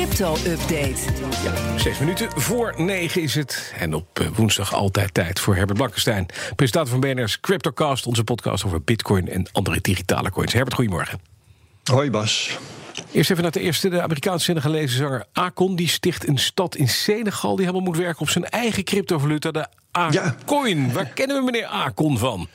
crypto-update. Ja, zes minuten voor negen is het. En op eh, woensdag altijd tijd voor Herbert Blankenstein. Presentator van BNR's Cryptocast, onze podcast over bitcoin en andere digitale coins. Herbert, goedemorgen. Hoi Bas. Eerst even naar de eerste. De Amerikaanse Senegalese zanger Akon... die sticht een stad in Senegal die helemaal moet werken... op zijn eigen cryptovaluta, de A-coin. Waar kennen we meneer Akon van?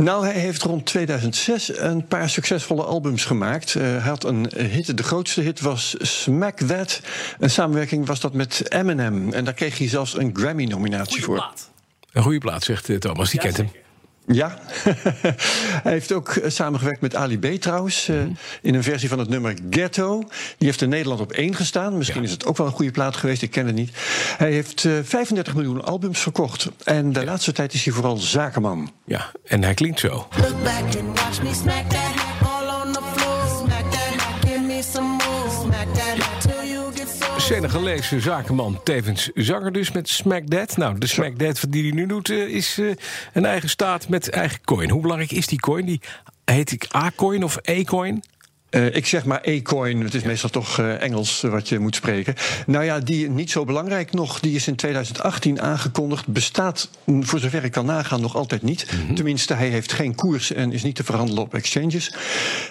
Nou, hij heeft rond 2006 een paar succesvolle albums gemaakt. Uh, hij had een hit, de grootste hit was Smack That. Een samenwerking was dat met Eminem. En daar kreeg hij zelfs een Grammy-nominatie voor. Plaat. Een goede plaat, zegt eh, Thomas. Die kent hem. Ja, hij heeft ook eh, samengewerkt met Ali B trouwens. Uh, in een versie van het nummer Ghetto. Die heeft in Nederland op één gestaan. Misschien is het ook wel een goede plaat geweest, ik ken het niet. Hij heeft uh, 35 miljoen albums verkocht. En de ja. laatste tijd is hij vooral zakenman. Ja, en hij klinkt zo. Look back and watch me smack that Senegalese zakenman, tevens zanger dus met Smack. Nou, de Smack That die hij nu doet uh, is uh, een eigen staat met eigen coin. Hoe belangrijk is die coin? Die heet ik A-coin of E-coin? Uh, ik zeg maar e-coin, het is ja. meestal toch uh, Engels wat je moet spreken. Nou ja, die niet zo belangrijk nog, die is in 2018 aangekondigd. Bestaat, voor zover ik kan nagaan, nog altijd niet. Mm -hmm. Tenminste, hij heeft geen koers en is niet te verhandelen op exchanges.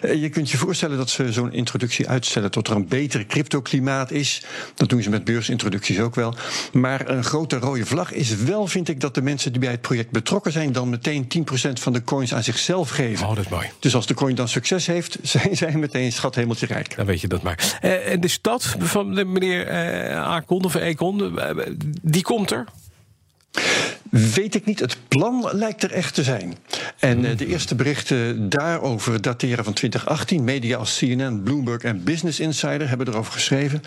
Uh, je kunt je voorstellen dat ze zo'n introductie uitstellen tot er een beter cryptoklimaat is. Dat doen ze met beursintroducties ook wel. Maar een grote rode vlag is wel, vind ik, dat de mensen die bij het project betrokken zijn, dan meteen 10% van de coins aan zichzelf geven. Oh, dat is mooi. Dus als de coin dan succes heeft, zijn zij met meteen schat hemeltje rijk. Dan weet je dat maar. Uh, en de stad van de meneer Akon of Econ, uh, die komt er? Weet ik niet. Het plan lijkt er echt te zijn. En uh, de eerste berichten daarover dateren van 2018. Media als CNN, Bloomberg en Business Insider hebben erover geschreven.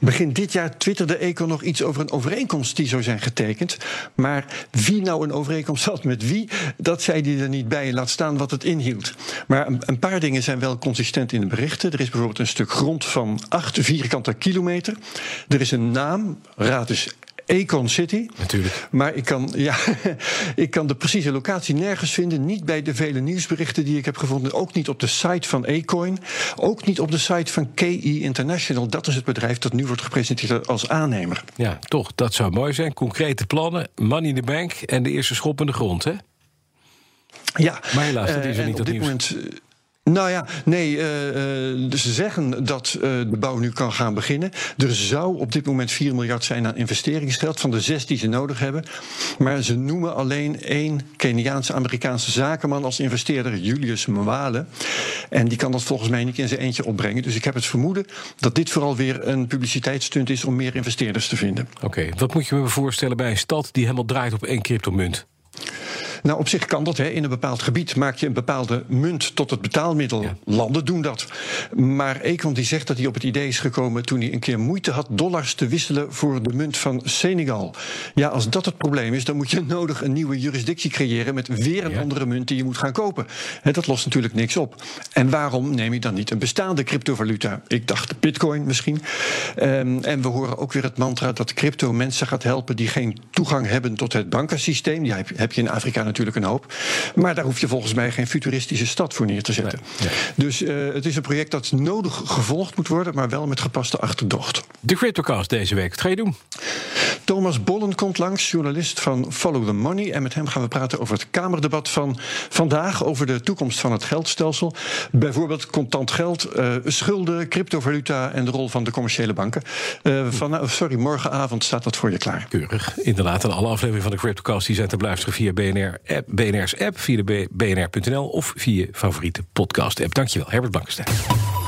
Begin dit jaar twitterde Econ nog iets over een overeenkomst die zou zijn getekend. Maar wie nou een overeenkomst had met wie, dat zei hij er niet bij. Laat staan wat het inhield. Maar een, een paar dingen zijn wel consistent in de berichten. Er is bijvoorbeeld een stuk grond van 8 vierkante kilometer. Er is een naam, raad dus Econ City. Natuurlijk. Maar ik kan, ja, ik kan de precieze locatie nergens vinden. Niet bij de vele nieuwsberichten die ik heb gevonden. Ook niet op de site van Ecoin. Ook niet op de site van KI International. Dat is het bedrijf dat nu wordt gepresenteerd als aannemer. Ja, toch. Dat zou mooi zijn. Concrete plannen, money in the bank en de eerste schop in de grond, hè? Ja. Maar helaas, dat is er uh, niet op dit nieuws. moment. Nou ja, nee, uh, uh, ze zeggen dat uh, de bouw nu kan gaan beginnen. Er zou op dit moment 4 miljard zijn aan investeringsgeld van de zes die ze nodig hebben. Maar ze noemen alleen één Keniaanse Amerikaanse zakenman als investeerder, Julius Mwale. En die kan dat volgens mij niet in zijn eentje opbrengen. Dus ik heb het vermoeden dat dit vooral weer een publiciteitsstunt is om meer investeerders te vinden. Oké, wat moet je me voorstellen bij een stad die helemaal draait op één cryptomunt? Nou, op zich kan dat. Hè. In een bepaald gebied maak je een bepaalde munt tot het betaalmiddel. Ja. Landen doen dat. Maar Econ die zegt dat hij op het idee is gekomen toen hij een keer moeite had dollars te wisselen voor de munt van Senegal. Ja, als dat het probleem is, dan moet je nodig een nieuwe jurisdictie creëren met weer een ja. andere munt die je moet gaan kopen. Hè, dat lost natuurlijk niks op. En waarom neem je dan niet een bestaande cryptovaluta? Ik dacht bitcoin misschien. Um, en we horen ook weer het mantra dat crypto mensen gaat helpen die geen toegang hebben tot het bankensysteem. Die heb je in Afrika natuurlijk een hoop. Maar daar hoef je volgens mij geen futuristische stad voor neer te zetten. Nee, nee. Dus uh, het is een project dat nodig gevolgd moet worden, maar wel met gepaste achterdocht. De Cryptocast deze week. Wat ga je doen? Thomas Bollen komt langs, journalist van Follow the Money. En met hem gaan we praten over het Kamerdebat van vandaag. Over de toekomst van het geldstelsel. Bijvoorbeeld contant geld, uh, schulden, cryptovaluta en de rol van de commerciële banken. Uh, van, sorry, morgenavond staat dat voor je klaar. Keurig. Inderdaad, en alle afleveringen van de Cryptocast die zijn te beluisteren via BNR app, BNR's app, via de bnr.nl of via je favoriete podcast app. Dankjewel, Herbert Blankenstein.